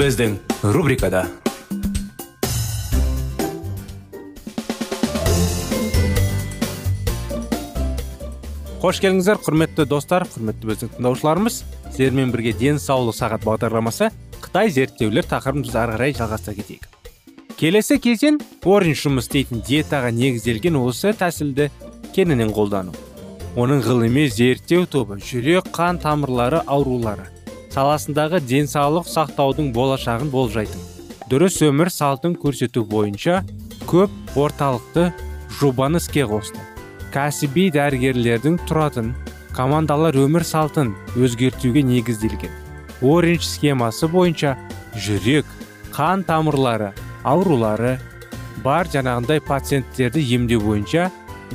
Біздің рубрикада қош келдіңіздер құрметті достар құрметті біздің тыңдаушыларымыз сіздермен бірге денсаулық сағат бағдарламасы қытай зерттеулер тақырыбын ары қарай жалғастыра кетейік. Келесі кезең оранж жұмыс істейтін диетаға негізделген осы тәсілді кеңінен қолдану. Оның ғылыми зерттеу тобы жүрек қан тамырлары аурулары саласындағы денсаулық сақтаудың болашағын болжайтын. Дұрыс өмір салтын көрсету бойынша көп орталықты жобаны іске қосты. Кәсіби дәрігерлердің тұратын командалар өмір салтын өзгертуге негізделген. Оранж схемасы бойынша жүрек қан тамырлары аурулары бар жаңағындай пациенттерді емдеу бойынша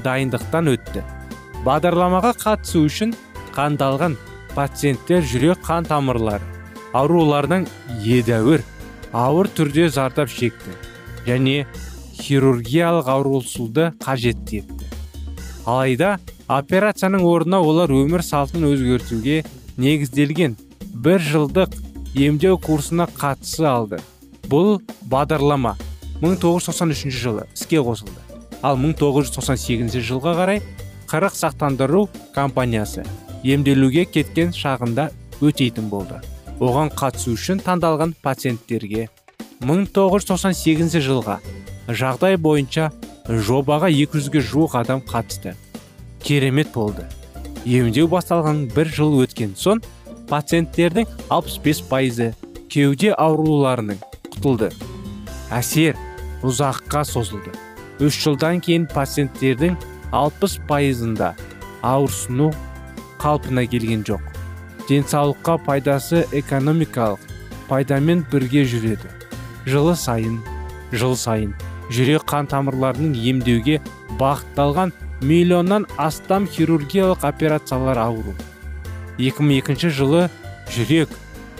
дайындықтан өтті. Бағдарламаға қатысу үшін қандалған пациенттер жүрек қан тамырлары аурулардан едәуір ауыр түрде зардап шекті және хирургиялық ауырсуды қажет етті. Алайда операцияның орнына олар өмір салтын өзгертуге негізделген бір жылдық емдеу курсына қатысы алды. Бұл бағдарлама 1993 жылы іске қосылды. Ал 1998 жылға қарай қырық сақтандыру компаниясы емделуге кеткен шағында өтейтін болды. Оған қатысу үшін таңдалған пациенттерге 1998 жылға жағдай бойынша жобаға 200-ге жуық адам қатысты. Керемет болды. Емдеу басталған бір жыл өткен соң пациенттердің 65 пайызы кеуде ауруларының құтылды. Әсер ұзаққа созылды. Үш жылдан кейін пациенттердің 60 пайызында ауырсыну қалпына келген жоқ. Денсаулыққа пайдасы экономикалық пайдамен бірге жүреді. Жылы сайын жыл сайын жүрек қан тамырларының емдеуге бағытталған миллионнан астам хирургиялық операциялар ауру. 2002 жылы жүрек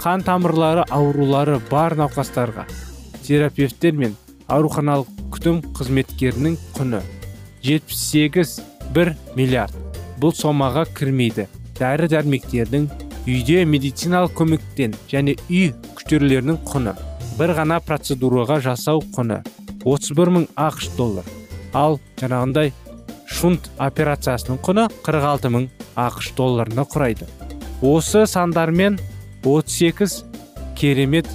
қан тамырлары аурулары бар науқастарға терапевттер мен ауруханалық күтім қызметкерінің құны 78 бір миллиард. Бұл сомаға кірмейді. Дәрі дәрмектердің үйде медициналық көмектен және үй күштерлерінің құны бір ғана процедураға жасау құны 31 мың ақш доллар. Ал жаңағындай шунт операциясының құны 46 мың ақш долларына құрайды. Осы сандармен 38 керемет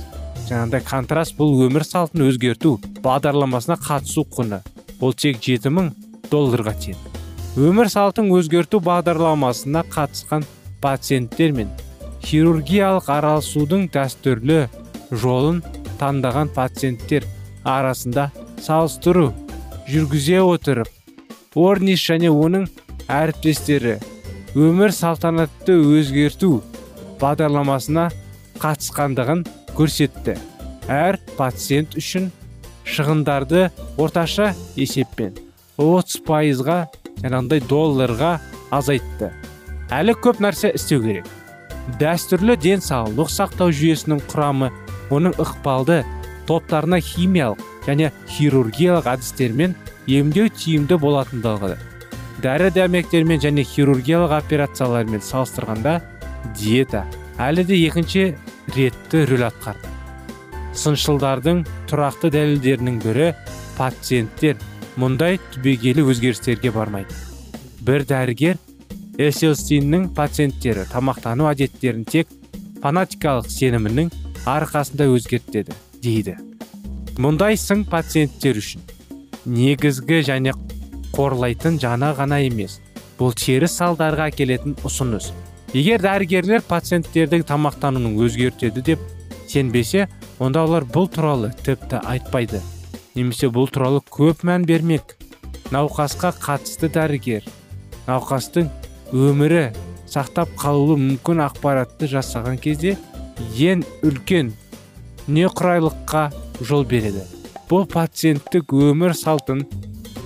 жаңағыдай контраст бұл өмір салтын өзгерту бағдарламасына қатысу құны ол тек жеті мың долларға тең. Өмір салтын өзгерту бағдарламасына қатысқан пациенттер мен хирургиялық араласудың дәстүрлі жолын таңдаған пациенттер арасында салыстыру жүргізе отырып орниш және оның әріптестері өмір салтанатты өзгерту бағдарламасына қатысқандығын көрсетті. Әр пациент үшін шығындарды орташа есеппен 30 пайызға жаңағындай долларға азайтты. Әлі көп нәрсе істеу керек. Дәстүрлі денсаулық сақтау жүйесінің құрамы оның ықпалды топтарына химиялық және хирургиялық әдістермен емдеу тиімді болатындығы дәрі дәрмектермен және хирургиялық операциялармен салыстырғанда диета. Әлі де екінші ретті рөл атқарды. Сыншылдардың тұрақты дәлелдерінің бірі пациенттер. Мұндай түбегейлі өзгерістерге бармайды. Бір дәрігер эселстиннің пациенттері тамақтану әдеттерін тек фанатикалық сенімінің арқасында өзгертеді дейді. Мұндай сын пациенттер үшін негізгі және қорлайтын жана ғана емес бұл теріс салдарға әкелетін ұсыныс. Егер дәрігерлер пациенттердің тамақтануын өзгертеді деп сенбесе онда олар бұл туралы тіпті айтпайды. Немесе бұл туралы көп мән бермек. Науқасқа қатысты дәрігер науқастың өмірі сақтап қалуы мүмкін ақпаратты жасаған кезде ең үлкен неқұрайлыққа жол береді. Бұл пациенттік өмір салтын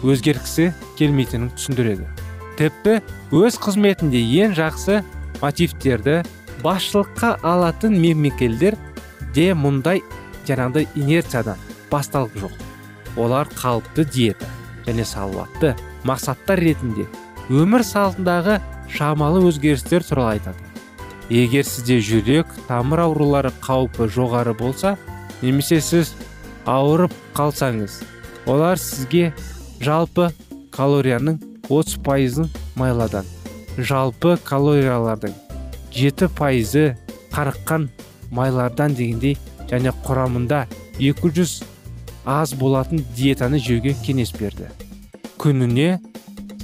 өзгерткісі келмейтінін түсіндіреді. Тіпті өз қызметінде ең жақсы мотивтерді басшылыққа алатын мемлекелдер де мұндай жаңағыдай инерциядан басталып жоқ. Олар қалыпты диета және салауатты мақсаттар ретінде өмір салтындағы шамалы өзгерістер туралы айтады. Егер сізде жүрек тамыр аурулары қаупі жоғары болса немесе сіз ауырып қалсаңыз олар сізге жалпы калорияның 30 пайызын майладан жалпы калориялардың 7 пайызы қарыққан майлардан дегендей және құрамында 200 аз болатын диетаны жеуге кеңес берді. Күніне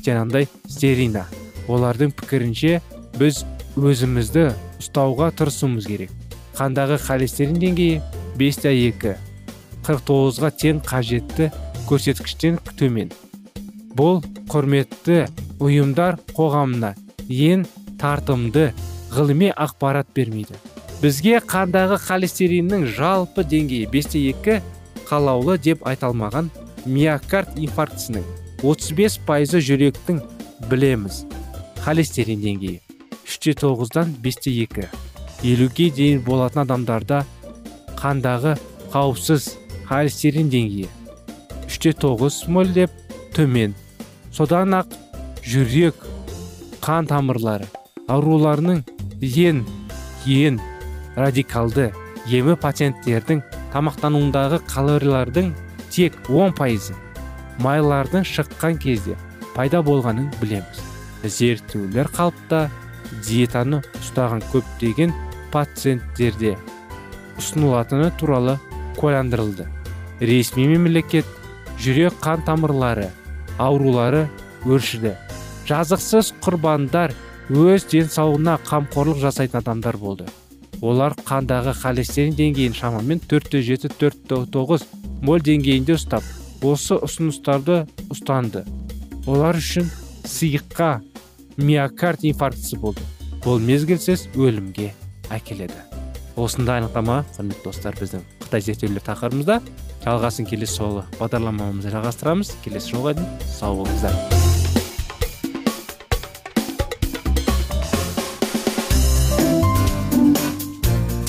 жаңағыдай стерина олардың пікірінше біз өзімізді ұстауға тырысуымыз керек. Қандағы холестерин деңгейі бесте екі. Қырық тоғызға тең қажетті көрсеткіштен төмен. Бұл құрметті ұйымдар қоғамына ең тартымды ғылыми ақпарат бермейді. Бізге қандағы холестериннің жалпы деңгейі бесте екі қалаулы деп айталмаған миокард инфарктісінің 35 пайызы жүректің білеміз холестерин деңгейі үште тоғыздан бесте екі елуге дейін болатын адамдарда қандағы қауіпсіз холестерин деңгейі үште тоғыз мөлдеп төмен. Содан ақ жүрек қан тамырлары ауруларының ең ең радикалды емі пациенттердің тамақтануындағы калориялардың тек 10 пайызы майлардың шыққан кезде пайда болғанын білеміз. Зерттеулер қалыпта диетаны ұстаған көптеген пациенттерде ұсынылатыны туралы куәландырылды. Ресми мемлекет жүрек қан тамырлары аурулары өршіді. Жазықсыз құрбандар өз денсаулығына қамқорлық жасайтын адамдар болды. Олар қандағы холестерин деңгейін шамамен төртте жеті төртте тоғыз моль деңгейінде ұстап осы ұсыныстарды ұстанды. Олар үшін сыйыққа миокард инфарктісі болды. Бұл мезгілсіз өлімге әкеледі. Осындай анықтама құрметті достар біздің қытай зерттеулер тақырыбымызда жалғасын келесі жолы бағдарламамызды жалғастырамыз. Келесі жолға дейін сау болыңыздар.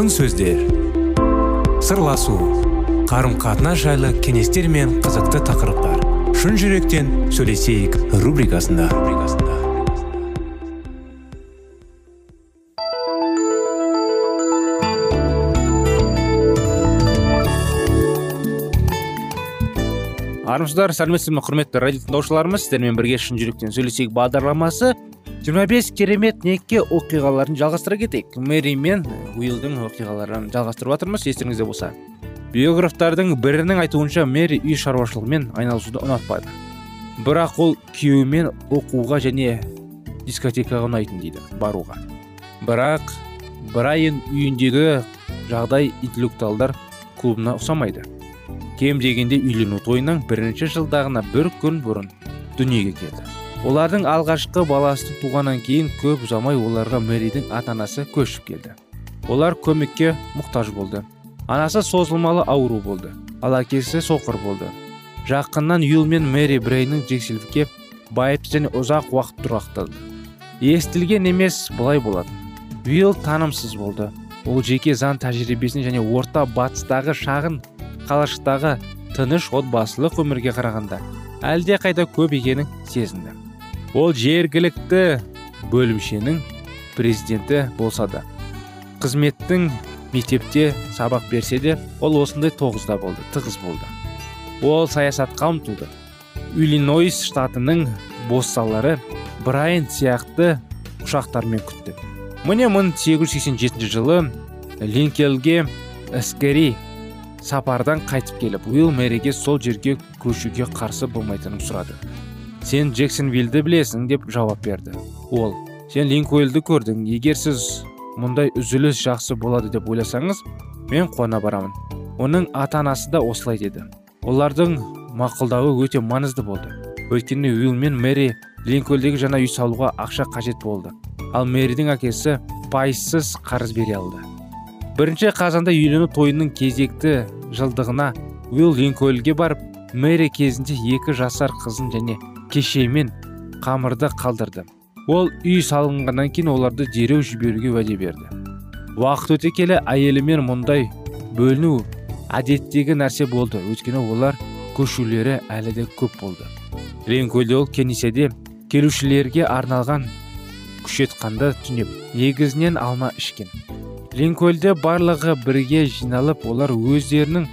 Алтын сөздер. Сырласу қарым қатынас жайлы кеңестер мен қызықты тақырыптар. Шын жүректен сөйлесейік рубрикасында. Армысыздар сәлеметсіздер ме құрметті радио тыңдаушыларымыз? Сіздермен бірге шын жүректен сөйлесейік бағдарламасы. 25 керемет неке оқиғаларын жалғастыра кетейік. Мэри мен уиллдің оқиғаларын жалғастырып жатырмыз естеріңізде болса. Биографтардың бірінің айтуынша мэри үй шаруашылығымен айналысуды ұнатпайды бірақ ол күйеуімен оқуға және дискотекаға ұнайтын дейді баруға. Бірақ брайан үйіндегі жағдай интеллектуалдар клубына ұқсамайды. Кем дегенде үйлену тойының бірінші жылдағына бір күн бұрын дүниеге келді. Олардың алғашқы баласы туғаннан кейін көп ұзамай оларға мэридің ата анасы көшіп келді. Олар көмекке мұқтаж болды. Анасы созылмалы ауру болды ал әкесі соқыр болды. Жақыннан юл мен мэри брейннің жексенбіге байыпты және ұзақ уақыт тұрақтады. Естілген емес былай болады уилл танымсыз болды. Ол жеке заң тәжірибесіне және орта батыстағы шағын қалашықтағы тыныш отбасылық өмірге қарағанда әлде қайда көп екенін сезінді. Ол жергілікті бөлімшенің президенті болса да қызметтің мектепте сабақ берсе де ол осындай тоғызда болды тығыз болды. Ол саясатқа ұмтылды. Иллинойс штатының боссалары брайан сияқты ұшақтармен күтті. Міне 1887 жылы линкелге әскери сапардан қайтып келіп уилл мэриге сол жерге көшуге қарсы болмайтынын сұрады. Сен джексонвиллді білесің деп жауап берді ол сен линкольнді көрдің егер сіз мұндай үзіліс жақсы болады деп ойласаңыз мен қуана барамын оның ата анасы да осылай деді олардың мақұлдауы өте маңызды болды өйткені уилл мен мэри линкольндегі жаңа үй салуға ақша қажет болды ал мэридің әкесі пайызсыз қарыз бере алды бірінші қазанда үйлену тойының кезекті жылдығына уилл линкольнге барып мэри кезінде екі жасар қызын және кешемен қамырды қалдырды. Ол үй салынғаннан кейін оларды дереу жіберуге уәде берді. Уақыт өте келе әйелімен мұндай бөліну әдеттегі нәрсе болды. Өйткені олар көшулері әлі де көп болды. Линкольнде ол кеңседе келушілерге арналған күшетқанды түнеп негізінен алма ішкен. Линкольнде барлығы бірге жиналып олар өздерінің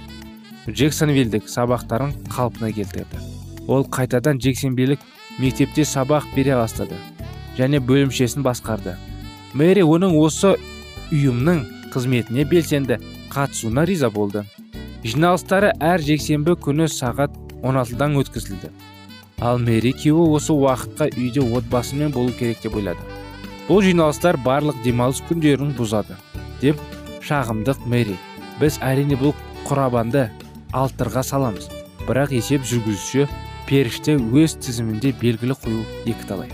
джексонвилдік сабақтарын қалпына келтірді. Ол қайтадан джексонвилік мектепте сабақ бере бастады және бөлімшесін басқарды. Мэри оның осы ұйымның қызметіне белсенді қатысуына риза болды. Жиналыстары әр жексенбі күні сағат 16-дан өткізілді. Ал мэри күйеуі осы уақытқа үйде отбасымен болу керек деп ойлады. Бұл жиналыстар барлық демалыс күндерін бұзады деп шағымдық мэри. Біз әрине бұл құрабанды алтырға саламыз бірақ есеп жүргізуші періште өз тізімінде белгілі қою екіталай.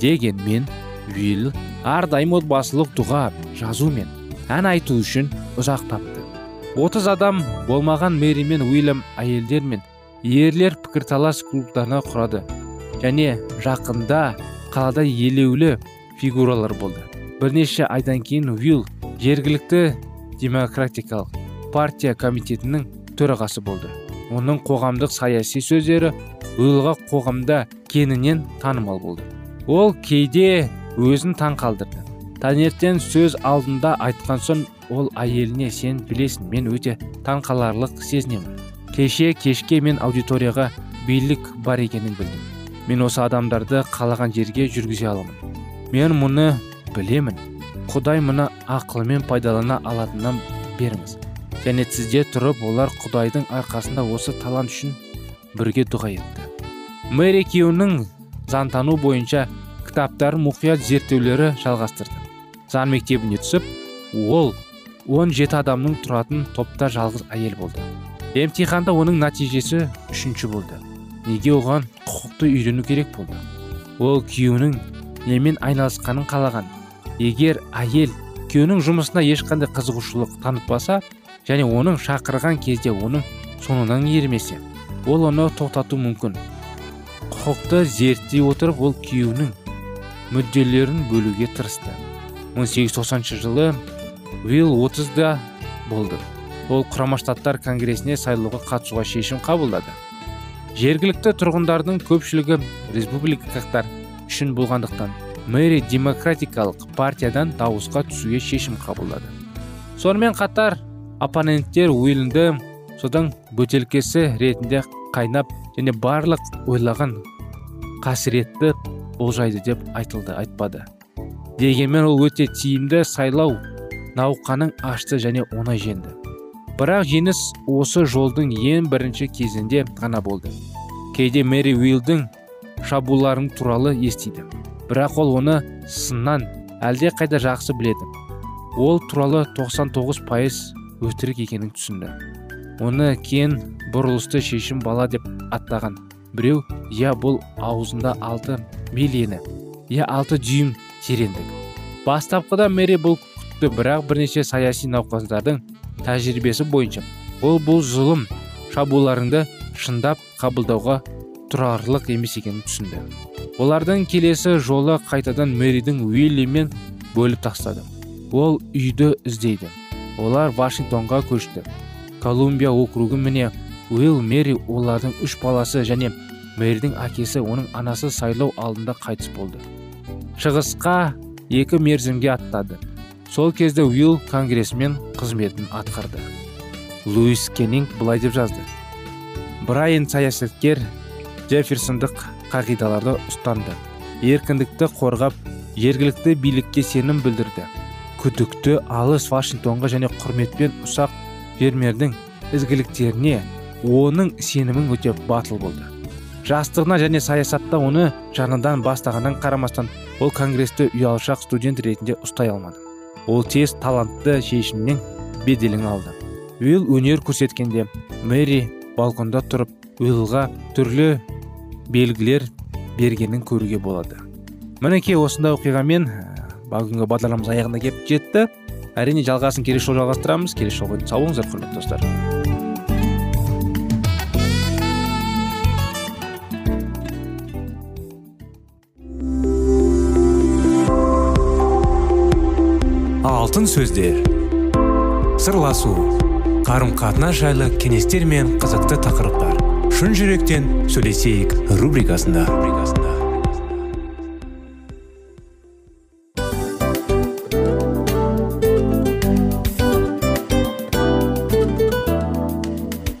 Дегенмен уилл әрдайым отбасылық дұға жазу мен ән айту үшін ұзақ тапты. Отыз адам болмаған мэри мен уильям әйелдер мен ерлер пікірталас клубтарына құрады. Және жақында қалада елеулі фигуралар болды. Бірнеше айдан кейін уилл жергілікті демократикалық партия комитетінің төрағасы болды. Оның қоғамдық саяси сөздері уиллға қоғамда кеңінен танымал болды. Ол кейде өзін таң қалдырды. Таңертең сөз алдында айтқан соң ол әйеліне сен білесің мен өте таңқаларлық сезінемін. Кеше кешке мен аудиторияға билік бар екенін білдім. Мен осы адамдарды қалаған жерге жүргізе аламын. Мен мұны білемін. Құдай мұны ақылмен пайдалана алатынынан беріңіз. Және сізде тұрып олар құдайдың арқасында осы талант үшін бірге дұға етті. Мэри күйеуінің заңтану бойынша кітаптарын мұқият зерттеулері жалғастырды. Заң мектебіне түсіп ол 17 адамның тұратын топта жалғыз әйел болды. Емтиханда оның нәтижесі үшінші болды. Неге оған құқықты үйрену керек болды? Ол күйеуінің немен айналысқанын қалаған. Егер әйел күйеуінің жұмысына ешқандай қызығушылық танытпаса және оның шақырған кезде оның соңынан ермесе ол оны тоқтату мүмкін. Құқықты зерттей отырып ол күйеуінің мүдделерін бөлуге тырысты. 1890 жылы уилл отызда болды. Ол құрама штаттар конгресіне сайлауға қатысуға шешім қабылдады. Жергілікті тұрғындардың көпшілігі республикалықтар үшін болғандықтан мэри демократикалық партиядан дауысқа түсуге шешім қабылдады. Сонымен қатар оппоненттер уиллді содан бөтелкесі ретінде қайнап және барлық ойлаған қасіретті болжайды деп айтылды айтпады. Дегенмен ол өте тиімді сайлау науқанын ашты және оңай жеңді. Бірақ жеңіс осы жолдың ең бірінші кезінде ғана болды. Кейде мэри уилдің шабуларын туралы естиді. Бірақ ол оны сыннан әлде қайда жақсы біледі. Ол туралы 99 пайыз өтірік екенін түсінді. Оны кен бұрылысты шешім бала деп аттаған. Біреу я бұл аузында алты миль ені. Я алты дюйм тереңдік бастапқыда мэри бұл күтті бірақ бірнеше саяси науқастардың тәжірибесі бойынша ол бұл зұлым шабуларыңды шындап қабылдауға тұрарлық емес екенін түсінді. Олардың келесі жолы қайтадан мэридің уиллимен бөліп тастады. Ол үйді іздейді. Олар вашингтонға көшті. Колумбия округі міне уилл мэри олардың үш баласы және мэридің әкесі оның анасы сайлау алдында қайтыс болды. Шығысқа екі мерзімге аттады. Сол кезде уилл конгрессмен қызметін атқарды. Луис кеннинг былай деп жазды. Брайан саясаткер джефферсондық қағидаларды ұстанды. Еркіндікті қорғап жергілікті билікке сенім білдірді. Күдікті алыс вашингтонға және құрметпен ұсақ фермердің ізгіліктеріне оның сенімін өте батыл болды. Жастығына және саясатта оны жаңадан бастағаннан қарамастан ол конгрессті ұялшақ студент ретінде ұстай алмады. Ол тез талантты шешімнен беделін алды. Уилл өнер көрсеткенде мэри балконда тұрып уиллға түрлі белгілер бергенін көруге болады. Мінекей осындай оқиғамен бүгінгі бағдарламамыз аяғына келіп жетті. Әрине жалғасын келесі жолы жалғастырамыз. Келесі жолға сау болыңыздар құрметті достар. Алтын сөздер. Сырласу. Қарым қатынас жайлы кеңестер мен қызықты тақырыптар. Шын жүректен сөйлесейік рубрикасында.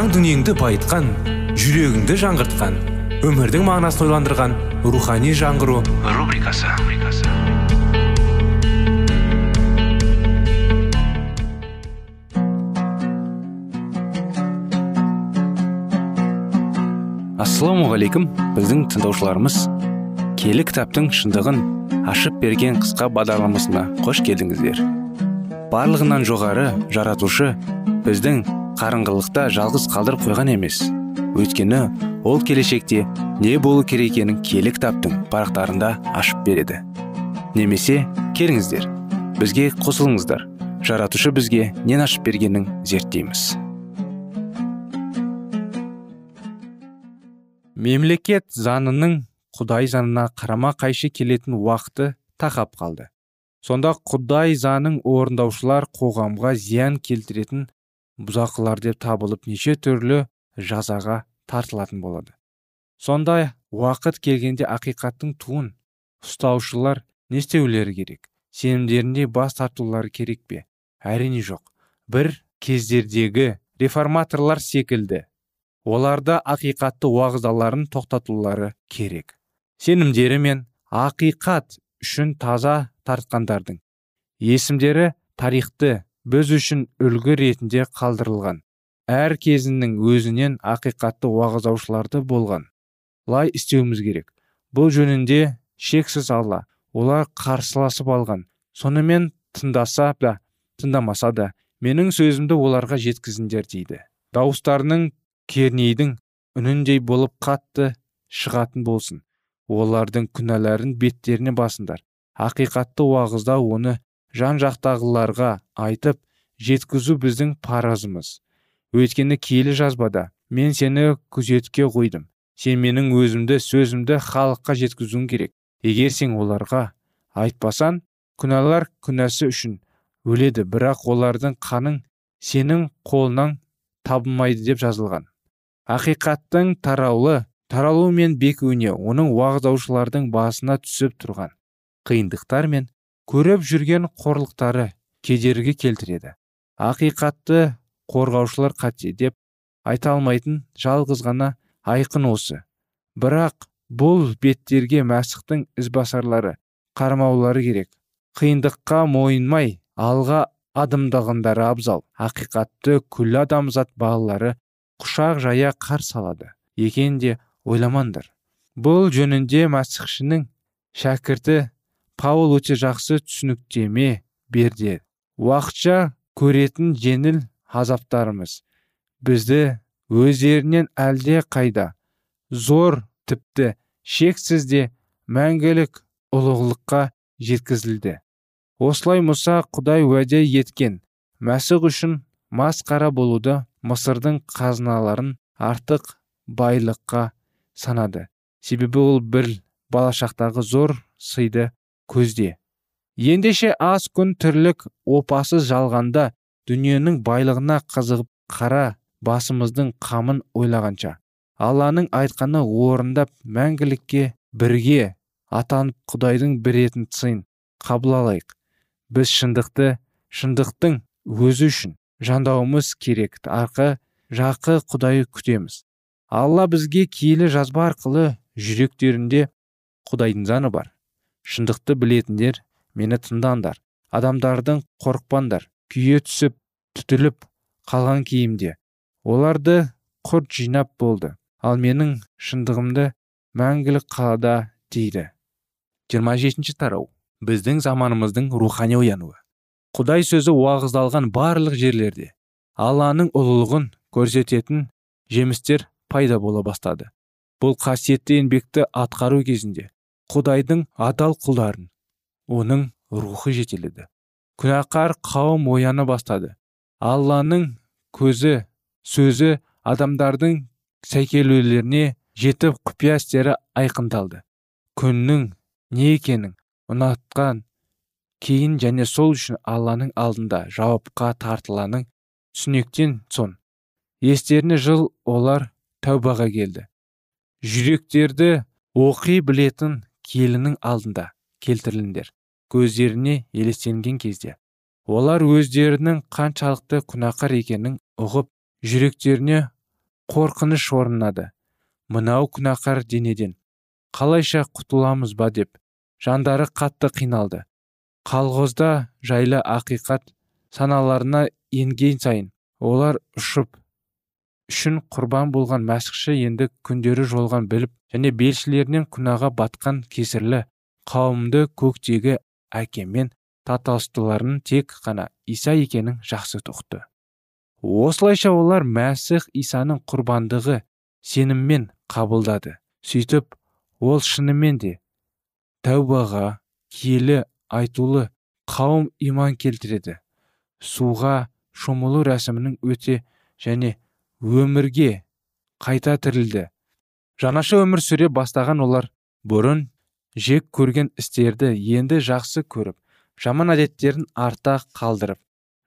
Жан дүниеңді байытқан жүрегіңді жаңғыртқан өмірдің мағынасын ойландырған рухани жаңғыру. Рубрикасы. Ассалаумағалейкум біздің тыңдаушыларымыз. Келі кітаптың шындығын ашып берген қысқа бағдарламасына қош келдіңіздер. Барлығынан жоғары жаратушы біздің қарыңғылықта жалғыз қалдырып қойған емес. Өйткені ол келешекте не болу керек екенін киелі кітаптың парақтарында ашып береді. Немесе келіңіздер бізге қосылыңыздар. Жаратушы бізге нен ашып бергенін зерттейміз. Мемлекет заңының құдай заңына қарама қайшы келетін уақыты тақап қалды. Сонда құдай заңын орындаушылар қоғамға зиян келтіретін бұзақылар деп табылып неше түрлі жазаға тартылатын болады. Сондай уақыт келгенде ақиқаттың туын ұстаушылар не істеулері керек? Сенімдерінде бас тартулары керек пе? Әрине жоқ. Бір кездердегі реформаторлар секілді. Оларда ақиқатты уағыздаларын тоқтатулары керек. Сенімдері мен ақиқат үшін таза тартқандардың есімдері тарихты біз үшін үлгі ретінде қалдырылған. Әр кезінің өзінен ақиқатты уағыздаушыларды болған. Лай істеуіміз керек. Бұл жөнінде шексіз алла олар қарсыласып алған. Сонымен тыңдаса да тыңдамаса да менің сөзімді оларға жеткізіңдер дейді. Дауыстарының кернейдің үніндей болып қатты шығатын болсын. Олардың күнәләрін беттеріне басындар ақиқатты уағыздау оны жан жақтағыларға айтып жеткізу біздің парызымыз. Өйткені киелі жазбада мен сені күзетке қойдым. Сен менің өзімді сөзімді халыққа жеткізуің керек. Егер сен оларға айтпасаң күнәлар күнәсі үшін өледі бірақ олардың қаның сенің қолыңнан табылмайды деп жазылған. Ақиқаттың тараулы таралу мен бекуіне оның уағыздаушылардың басына түсіп тұрған қиындықтар мен көріп жүрген қорлықтары кедергі келтіреді. Ақиқатты қорғаушылар қате деп айта алмайтын жалғыз ғана айқын осы. Бірақ бұл беттерге мәсіхтің ізбасарлары қармаулары керек. Қиындыққа мойынмай алға адымдағандары абзал. Ақиқатты күллі адамзат балалары құшақ жая қарсы алады екен де ойламаңдар. Бұл жөнінде мәсіхшінің шәкірті паул өте жақсы түсініктеме берді. Уақытша көретін жеңіл азаптарымыз. Бізді өздерінен әлде қайда? Зор тіпті шексіз де мәңгілік ұлылыққа жеткізілді. Осылай мұса құдай уәде еткен. Мәсіх үшін масқара болуды мысырдың қазыналарын артық байлыққа санады. Себебі ол бір балашақтағы зор сыйды көзде. Ендеше аз күн тірлік опасыз жалғанда дүниенің байлығына қызығып қара басымыздың қамын ойлағанша. Алланың айтқаны орындап мәңгілікке бірге атанып құдайдың беретін сыйын қабыл алайық біз шындықты шындықтың өзі үшін жандауымыз керек. Арқы жақы құдайы күтеміз. Алла бізге киелі жазба арқылы жүректерінде құдайдың заңы бар. Шындықты білетіндер мені тыңдаңдар. Адамдардың қорықпаңдар. Күйе түсіп түтіліп қалған киімде оларды құрт жинап болды. Ал менің шындығымды мәңгілік қалада дейді. 27 тарау. Біздің заманымыздың рухани оянуы. Құдай сөзі уағыздалған барлық жерлерде алланың ұлылығын көрсететін жемістер пайда бола бастады. Бұл қасиетті еңбекті атқару кезінде құдайдың адал құлдарын оның рухы жетеледі. Күнәқар қауым ояна бастады. Алланың көзі сөзі адамдардың сәйкелулеріне жетіп құпия істері айқындалды. Күннің не екенін ұнатқан кейін және сол үшін алланың алдында жауапқа тартыланың түсініктен соң. Естеріне жыл олар тәубаға келді. Жүректерді оқи білетін келінің алдында келтіріліңдер көздеріне елестенген кезде. Олар өздерінің қаншалықты күнәқар екенін ұғып жүректеріне қорқыныш орнады мынау күнәқар денеден. Қалайша құтыламыз ба? деп жандары қатты қиналды. Қалғозда жайлы ақиқат саналарына енген сайын олар ұшып үшін құрбан болған мәсіхші енді күндері жолған біліп және белшілерінен күнәға батқан кесірлі қауымды көктегі әкемен татастыларын тек қана иса екенін жақсы тұқты. Осылайша олар мәсіх исаның құрбандығы сеніммен қабылдады. Сөйтіп ол шынымен де тәубаға киелі айтулы қауым иман келтіреді. Суға шомылу рәсімінің өте және өмірге қайта тірілді. Жаңаша өмір сүре бастаған олар бұрын жек көрген істерді енді жақсы көріп жаман әдеттерін арта қалдырып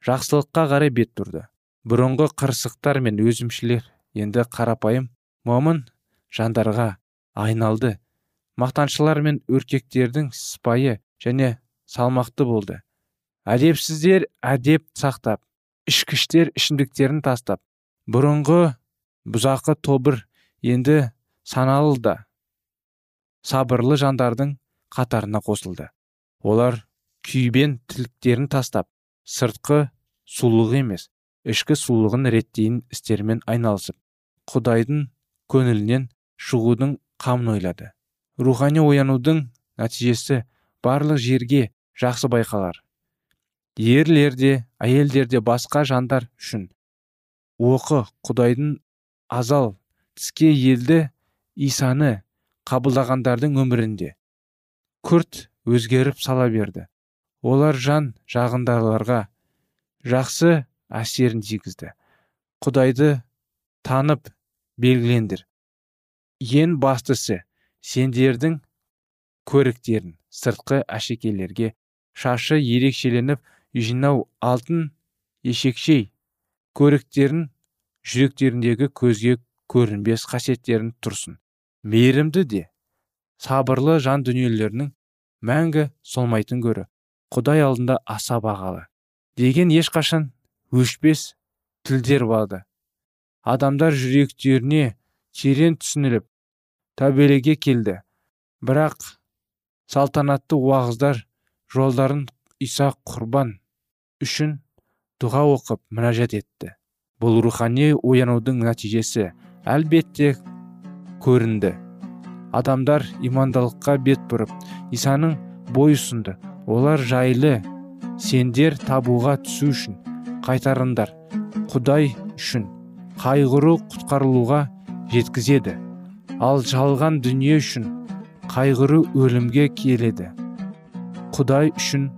жақсылыққа қарай бет тұрды бұрынғы қырсықтар мен өзімшілер енді қарапайым момын жандарға айналды. Мақтаншылар мен өркектердің сыпайы және салмақты болды. Әдепсіздер әдеп сақтап ішкіштер ішімдіктерін тастап бұрынғы бұзақы тобыр енді саналы да сабырлы жандардың қатарына қосылды. Олар күйбен тірліктерін тастап сыртқы сұлулық емес ішкі сұлулығын реттейін істермен айналысып құдайдың көңілінен шығудың қамын ойлады. Рухани оянудың нәтижесі барлық жерге жақсы байқалар. Ерлер де әйелдер де басқа жандар үшін оқы құдайдың азал тіске елді исаны қабылдағандардың өмірінде. Күрт өзгеріп сала берді. Олар жан жағындағыларға жақсы әсерін тигізді. Құдайды танып белгілендір. Ең бастысы сендердің көріктерін сыртқы әшекейлерге шашы ерекшеленіп жинау алтын ешекшей көріктерін жүректеріндегі көзге көрінбес қасиеттерін тұрсын. Мейірімді де сабырлы жан дүниелерінің мәңгі солмайтын көрі құдай алдында аса бағалы деген ешқашан өшпес тілдер барды адамдар жүректеріне терең түсініліп тәубелеге келді. Бірақ салтанатты уағыздар жолдарын иса құрбан үшін дұға оқып мінәжат етті. Бұл рухани оянудың нәтижесі әлбетте көрінді. Адамдар имандылыққа бет бұрып исаның бой ұсынды. Олар жайлы сендер табуға түсу үшін қайтарыңдар құдай үшін қайғыру құтқарылуға жеткізеді. Ал жалған дүние үшін қайғыру өлімге келеді. Құдай үшін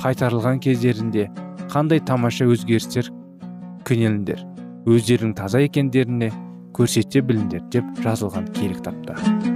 қайтарылған кездерінде қандай тамаша өзгерістер көнеліңдер? Өздерінің таза екендеріне көрсете біліңдер деп жазылған киелі кітапта.